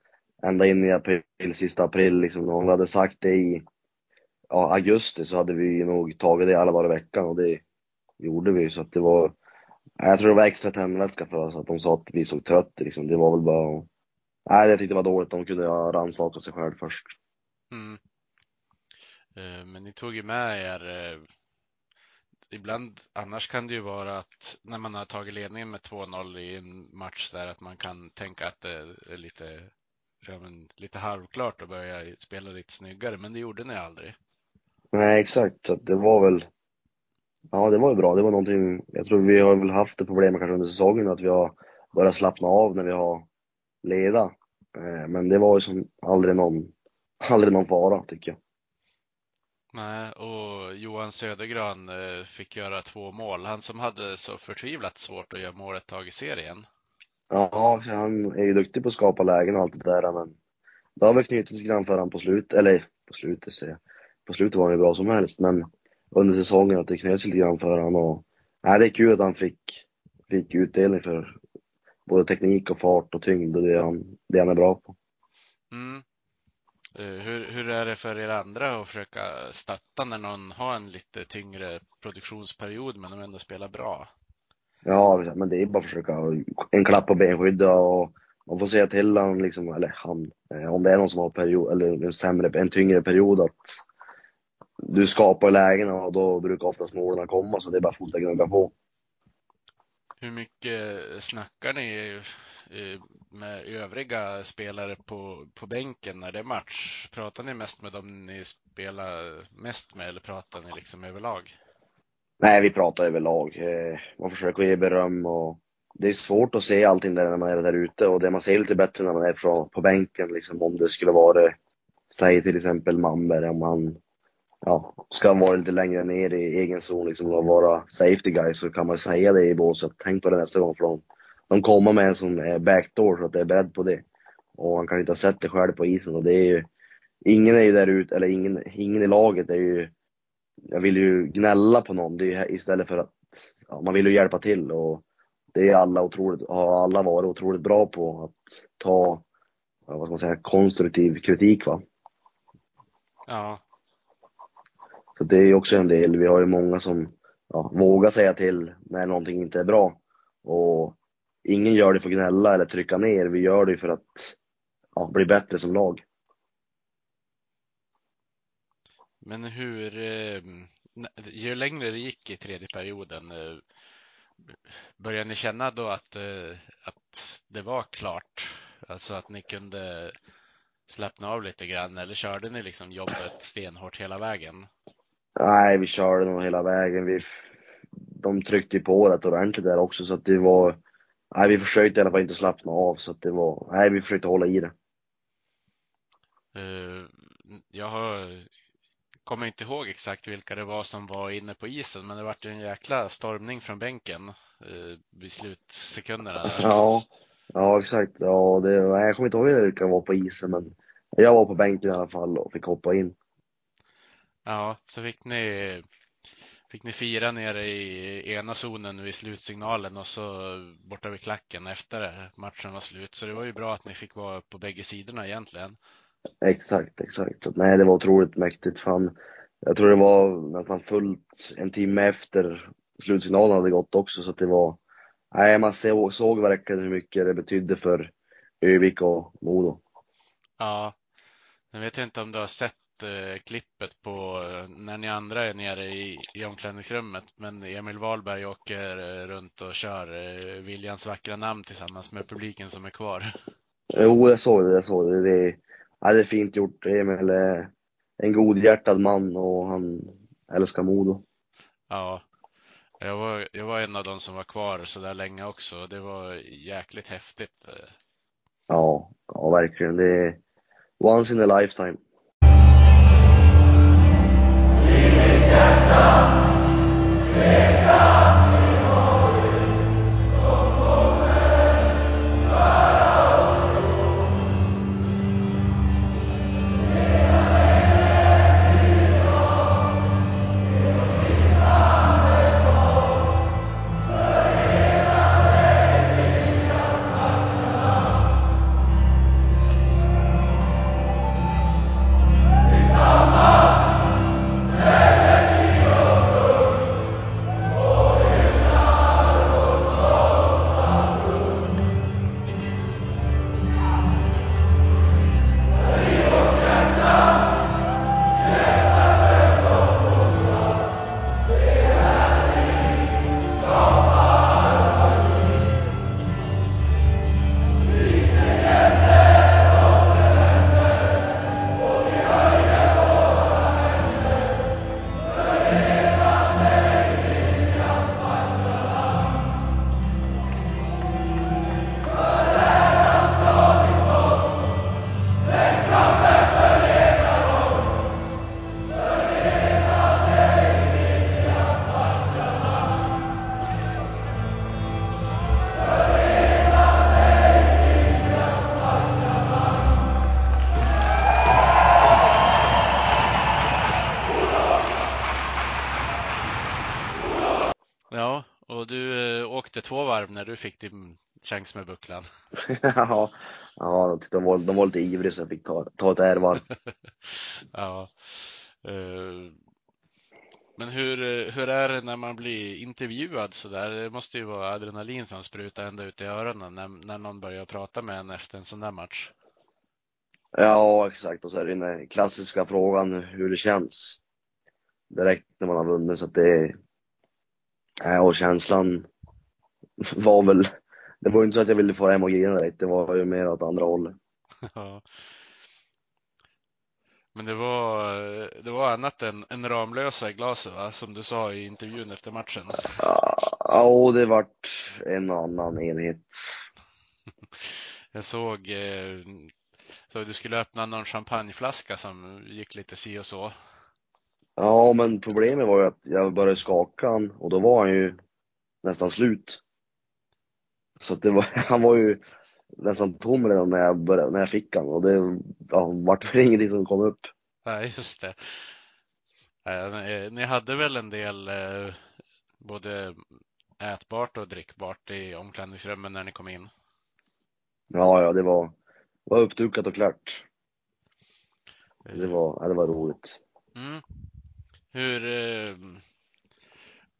ända in i april, sista april liksom. Om vi hade sagt det i ja, augusti så hade vi nog tagit det alla dagar i veckan och det gjorde vi så att det var jag tror det var extra tändvätska för oss att de sa att vi såg trött liksom. Det var väl bara Nej, jag tyckte det var dåligt. De kunde ha rannsakat sig själv först. Mm. Eh, Men ni tog ju med er eh, Ibland, annars kan det ju vara att när man har tagit ledningen med 2-0 i en match där att man kan tänka att det är lite, ja, men, lite halvklart att börja spela lite snyggare, men det gjorde ni aldrig. Nej, exakt. Så det var väl Ja, det var ju bra. Det var någonting Jag tror vi har väl haft det problemet kanske under säsongen att vi har börjat slappna av när vi har leda. Eh, Men det var ju som aldrig någon Aldrig någon fara tycker jag. Nej, och Johan Södergran eh, fick göra två mål. Han som hade så förtvivlat svårt att göra mål ett tag i serien. Ja, han är ju duktig på att skapa lägen och allt det där men det har väl knutits grann för han på slut, eller på slutet säger jag. På slutet var han ju bra som helst men under säsongen att det knöts lite grann för han och nej, det är kul att han fick, fick utdelning för både teknik och fart och tyngd och det han, det han är bra på. Mm. Eh, Hur, hur är det för er andra att försöka stötta när någon har en lite tyngre produktionsperiod men de ändå spelar bra? Ja, men det är bara att försöka en klapp på benskyddet och man får säga till han liksom, eller han, eh, om det är någon som har period, eller en sämre, en tyngre period att du skapar lägen och då brukar oftast målen komma så det är bara att fortsätta gnugga på. Hur mycket snackar ni eh, med övriga spelare på, på bänken när det är match? Pratar ni mest med dem ni spelar mest med eller pratar ni liksom överlag? Nej, vi pratar överlag. Eh, Man försöker ge beröm och det är svårt att se allting där när man är där ute och det man ser lite bättre när man är på bänken liksom om det skulle vara, säg till exempel Manberg om han ja, ska han vara lite längre ner i egen zon liksom och vara safety guy så kan man säga det i båset. Tänk på det nästa gång för de, de kommer med en som är eh, backdoor så att det är beredd på det. Och han kanske inte har sett det själv på isen och det är ju, ingen är ju där ute, eller ingen, ingen i laget är ju jag vill ju gnälla på någon det är, istället för att ja, man vill ju hjälpa till och det är alla otroligt, har alla varit otroligt bra på att ta, vad ska man säga, konstruktiv kritik va. Ja, så det är ju också en del, vi har ju många som ja, vågar säga till när någonting inte är bra. Och ingen gör det för att gnälla eller trycka ner, vi gör det för att ja, bli bättre som lag. men hur, eh, ju längre det gick i tredje perioden, eh, började ni känna då att, eh, att det var klart? Alltså att ni kunde slappna av lite grann eller körde ni liksom jobbet stenhårt hela vägen? Nej, vi körde nog hela vägen. Vi, de tryckte ju på rätt ordentligt där också så att det var, nej vi försökte i alla fall inte slappna av så att det var, nej vi försökte hålla i det. Eh, Jag har, kommer inte ihåg exakt vilka det var som var inne på isen, men det vart en jäkla stormning från bänken eh, vid slutsekunderna där. Ja, ja exakt. Ja, det, jag kommer inte ihåg vilka var på isen men jag var på bänken i alla fall och fick hoppa in. Ja, så fick ni, fick ni fira nere i ena zonen nu i slutsignalen och så borta vid klacken efter matchen var slut. Så det var ju bra att ni fick vara på bägge sidorna egentligen. Exakt, exakt. Så, nej, det var otroligt mäktigt. Fan, jag tror det var nästan fullt en timme efter slutsignalen hade gått också, så att det var... Nej, man såg, såg verkligen hur mycket det betydde för Övik och Modo. Ja, jag vet inte om du har sett eh, klippet på när ni andra är nere i, i omklädningsrummet, men Emil Wahlberg åker eh, runt och kör eh, Viljans vackra namn tillsammans med publiken som är kvar. Jo, jag såg det, jag såg det. Det, ja, det är fint gjort. Emil är en godhjärtad man och han älskar Modo. Ja, jag var, jag var en av de som var kvar så där länge också det var jäkligt häftigt. Ja, ja verkligen. Det är once in a lifetime. Ja, två varv när du fick din chans med bucklan. ja, ja, de var, de var lite ivriga så jag fick ta, ta ett ärvarv. Ja. eh, Men hur, hur är det när man blir intervjuad så där? Det måste ju vara adrenalin som sprutar ända ut i öronen när, när någon börjar prata med en efter en sån där match. Ja, exakt. Och så är det den klassiska frågan hur det känns. Direkt när man har vunnit. Så att det Ja, och känslan var väl, det var ju inte så att jag ville få hem och grina direkt, det var ju mer åt andra hållet. Ja. Men det var, det var annat än, än Ramlösa i glaset va? Som du sa i intervjun efter matchen. Ja, och det vart en annan enhet. Jag såg, eh, så du skulle öppna någon champagneflaska som gick lite si och så. Ja, men problemet var ju att jag började skaka han och då var han ju nästan slut. Så det var, han var ju nästan tom redan när jag, började, när jag fick han och det ja, vart väl ingenting som kom upp. Nej, just det. Ni hade väl en del eh, både ätbart och drickbart i omklädningsrummen när ni kom in? Ja, ja, det var, var uppdukat och klart. Det var, ja, det var roligt. Mm. Hur eh,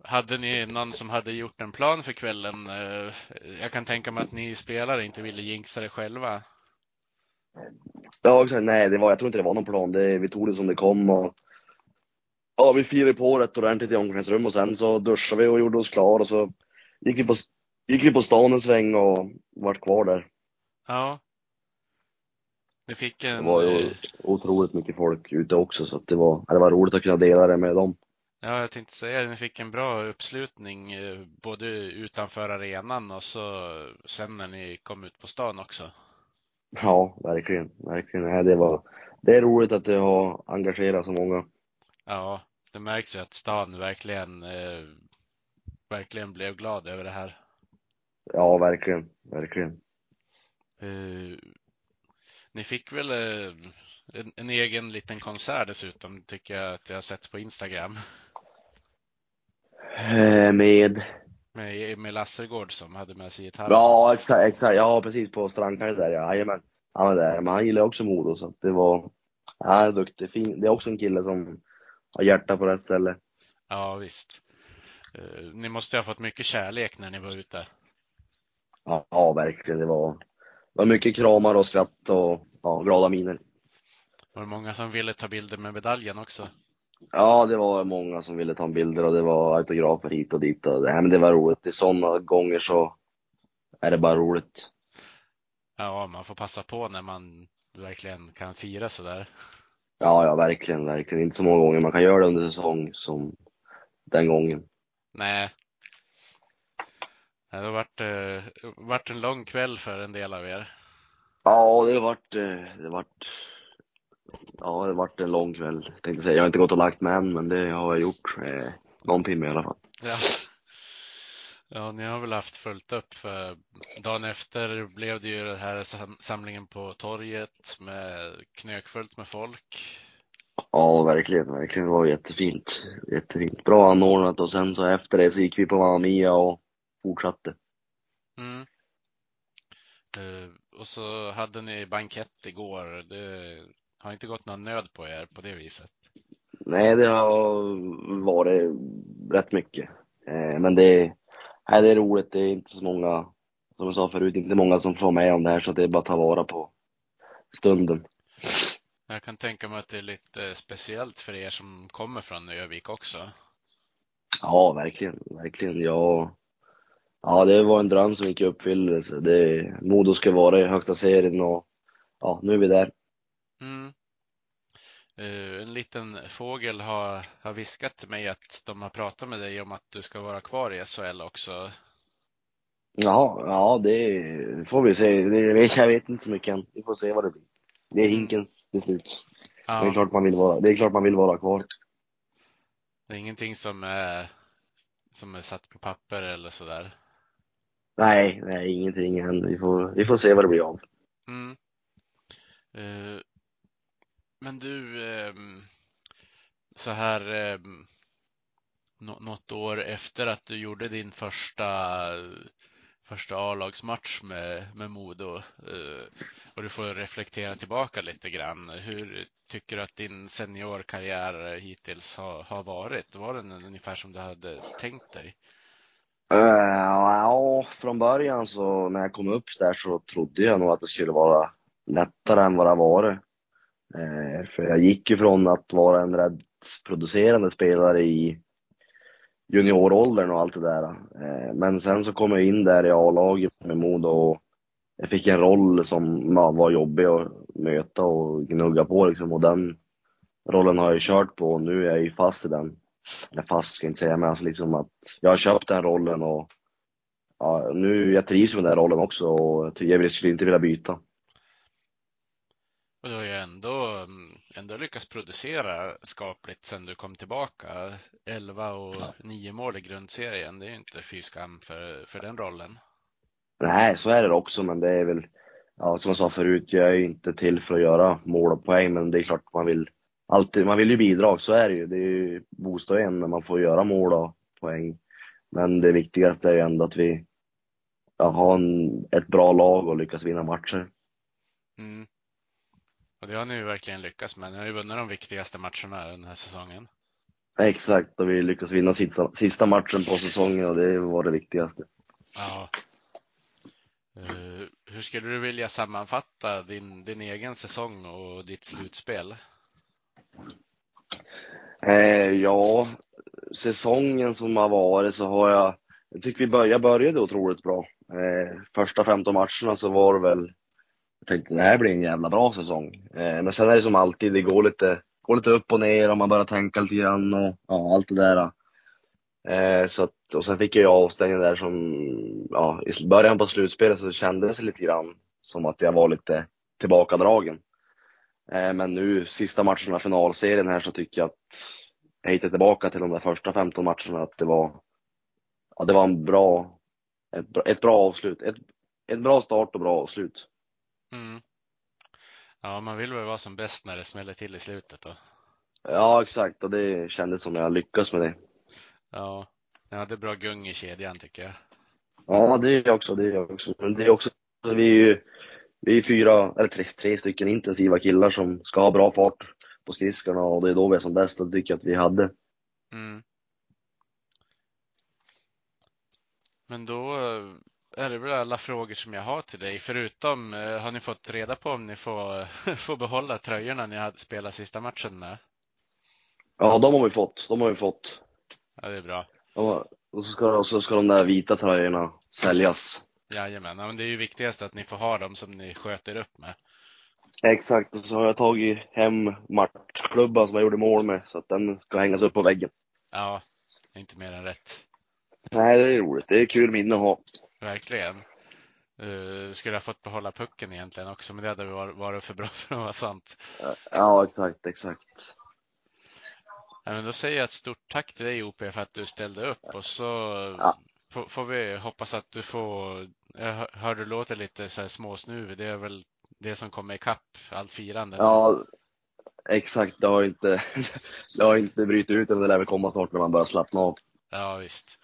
hade ni någon som hade gjort en plan för kvällen? Eh, jag kan tänka mig att ni spelare inte ville jinxa det själva. Ja, exakt. Nej, det var, jag tror inte det var någon plan. Det, vi tog det som det kom och ja, vi firade på rätt ordentligt i omklädningsrum och sen så duschade vi och gjorde oss klar och så gick vi på, gick vi på stan en sväng och vart kvar där. Ja. Ni fick Det en, var ju eh, otroligt mycket folk ute också så det var, det var roligt att kunna dela det med dem. Ja, jag tänkte säga det, ni fick en bra uppslutning eh, både utanför arenan och så sen när ni kom ut på stan också. Ja, verkligen, verkligen. Det var, det är roligt att det har engagerat så många. Ja, det märks ju att stan verkligen, eh, verkligen blev glad över det här. Ja, verkligen, verkligen. Eh, ni fick väl eh, en, en egen liten konsert dessutom, tycker jag att jag har sett på Instagram. Eh, med, med Emil Lassergård som hade med sig gitarr. ja exakt, exakt, ja precis på strandkajen där ja, jajamän. Han var där, men han gillar också Modo så att det var, han är duktig, fin. Det är också en kille som har hjärta på rätt ställe. Ja, visst. Eh, Ni måste ha fått mycket kärlek när ni var ute. Ja, ja verkligen, det var, det var mycket kramar och skratt och ja, glada miner. Var det många som ville ta bilder med medaljen också? Ja, det var många som ville ta bilder och det var autografer hit och dit och det, men det var roligt. I sådana gånger så är det bara roligt. Ja, man får passa på när man verkligen kan fira sådär. Ja, ja, verkligen, verkligen. Inte så många gånger man kan göra det under säsong som den gången. Nej. Det har varit, eh, varit en lång kväll för en del av er. Ja, det har varit, eh, det har varit, ja, det varit en lång kväll. Tänkte säga, jag har inte gått och lagt mig än, men det har jag gjort. Eh, någon timme i alla fall. Ja. Ja, ni har väl haft fullt upp för dagen efter blev det ju den här sam- samlingen på torget med knökfullt med folk. Ja, verkligen, verkligen. Det var jättefint. Jättefint. Bra anordnat och sen så efter det så gick vi på Mamma Mia och fortsatte. Mm. Eh, och så hade ni bankett igår. Det har inte gått någon nöd på er på det viset. Nej, det har varit rätt mycket. Eh, men det, nej, det är roligt. Det är inte så många, som jag sa förut, inte många som får med om det här så det är bara att ta vara på stunden. Jag kan tänka mig att det är lite speciellt för er som kommer från Övik också. Ja, verkligen, verkligen. Ja, ja, det var en dröm som gick i uppfyllelse. Det, Modo ska vara i högsta serien och ja, nu är vi där. Mm. Eh, En liten fågel har, har viskat till mig att de har pratat med dig om att du ska vara kvar i SHL också. Ja, ja, det får vi se. Det, jag vet inte så mycket än. Vi får se vad det blir. Det är Hinkens beslut. Det är Ja, klart man vill vara, det är klart man vill vara kvar. det är ingenting som är, som är satt på papper eller sådär. Nej, nej, ingenting än. Vi får, vi får se vad det blir av. Mm. Eh, men du, ehm, så här ehm, något år efter att du gjorde din första, första A-lagsmatch med, med Modo eh, och du får reflektera tillbaka lite grann. Hur tycker du att din seniorkarriär hittills har, har varit? Var den ungefär som du hade tänkt dig? Eh, ja, från början så när jag kom upp där så trodde jag nog att det skulle vara lättare än vad det har varit. Eh, för jag gick ju från att vara en rätt producerande spelare i junioråldern och allt det där. Eh, men sen så kom jag in där i A-laget med Modo och jag fick en roll som var jobbig att möta och gnugga på liksom. Och den rollen har jag kört på och nu är jag ju fast i den. Eller fast ska jag inte säga, men alltså liksom att jag har köpt den rollen och ja, nu, jag trivs med den rollen också och jag jag skulle inte vilja byta. Och du har ju ändå, mm, ändå lyckats producera skapligt sedan du kom tillbaka. 11 och 9 mål i grundserien, det är ju inte fy skam för, för den rollen. Nej, så är det också, men det är väl, ja, som jag sa förut, jag är ju inte till för att göra mål och poäng, men det är klart man vill alltid, man vill ju bidra, så är det ju. Det är ju boosta en när man får göra mål och poäng. Men det viktigaste är ju ändå att vi ja, har en, ett bra lag och lyckas vinna matcher. Mm. Och det har ni ju verkligen lyckats med. Ni har ju vunnit de viktigaste matcherna den här säsongen. Exakt, och vi lyckas vinna sista, sista matchen på säsongen och det var det viktigaste. Ja. Eh, hur skulle du vilja sammanfatta din, din egen säsong och ditt slutspel? Eh, ja, säsongen som har varit så har jag, jag tycker vi började, började otroligt bra. Eh, första 15 matcherna så var det väl, jag tänkte det här blir en jävla bra säsong. Eh, men sen är det som alltid, det går lite, går lite upp och ner och man börjar tänka lite grann och ja, allt det där. Eh, så att, och sen fick jag ju avstängning där som, ja, i början på slutspelet så kändes det lite grann som att jag var lite tillbakadragen. Eh, men nu sista matcherna i finalserien här så tycker jag att jag hittade tillbaka till de där första 15 matcherna att det var, ja det var en bra, ett, bra- ett bra avslut. Ett, ett bra start och bra avslut. Mm. Ja, man vill väl vara som bäst när det smäller till i slutet då. Ja exakt och det kändes som jag lyckades med det. Ja, Ni hade bra gung i kedjan tycker jag. Ja, det är också, det är också. Men det är också, vi är ju, vi är fyra, eller tre, tre stycken intensiva killar som ska ha bra fart på skridskorna och det är då vi är som bäst och det tycker jag att vi hade. Mm. Men då är det väl alla frågor som jag har till dig. Förutom, eh, har ni fått reda på om ni får, får behålla tröjorna ni hade spelat sista matchen med? Ja, de har vi fått. De har vi fått. Ja, det är bra. Och så ska, och så ska de där vita tröjorna säljas. Jajamän, ja, men det är ju viktigast att ni får ha dem som ni sköter upp med. Exakt, och så har jag tagit hem matchklubban som jag gjorde mål med så att den ska hängas upp på väggen. Ja, inte mer än rätt. Nej, det är roligt. Det är kul minne att ha. Verkligen. Uh, skulle ha fått behålla pucken egentligen också, men det hade varit, varit för bra för att vara sant. Ja, exakt, exakt. Ja, men då säger jag ett stort tack till dig OP för att du ställde upp och så Ja. får, vi hoppas att du får, jag hör- du låter lite så här småsnuvig, det är väl det som kommer ikapp allt firande. Ja, exakt. Det har inte, det har inte brutit ut än. Det lär väl komma snart när man börjar slappna av. ja, visst.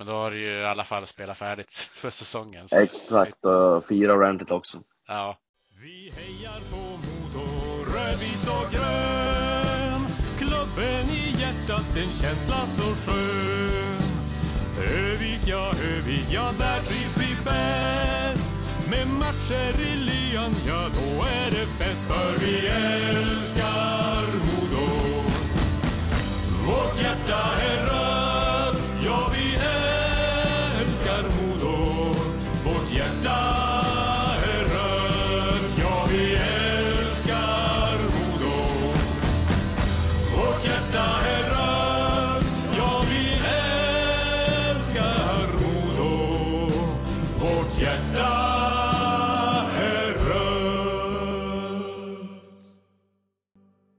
Men då har du ju i alla fall spelat färdigt för säsongen. Så. Exakt, och fira ordentligt också. Ja. Vi hejar på Modo, rödvit och grön. Klubben i hjärtat, en känsla så skön. Övik, ja, Övik, ja, där trivs vi bäst. Med matcher i lyan, ja, då är det fest. För vi älskar Modo, vårt hjärta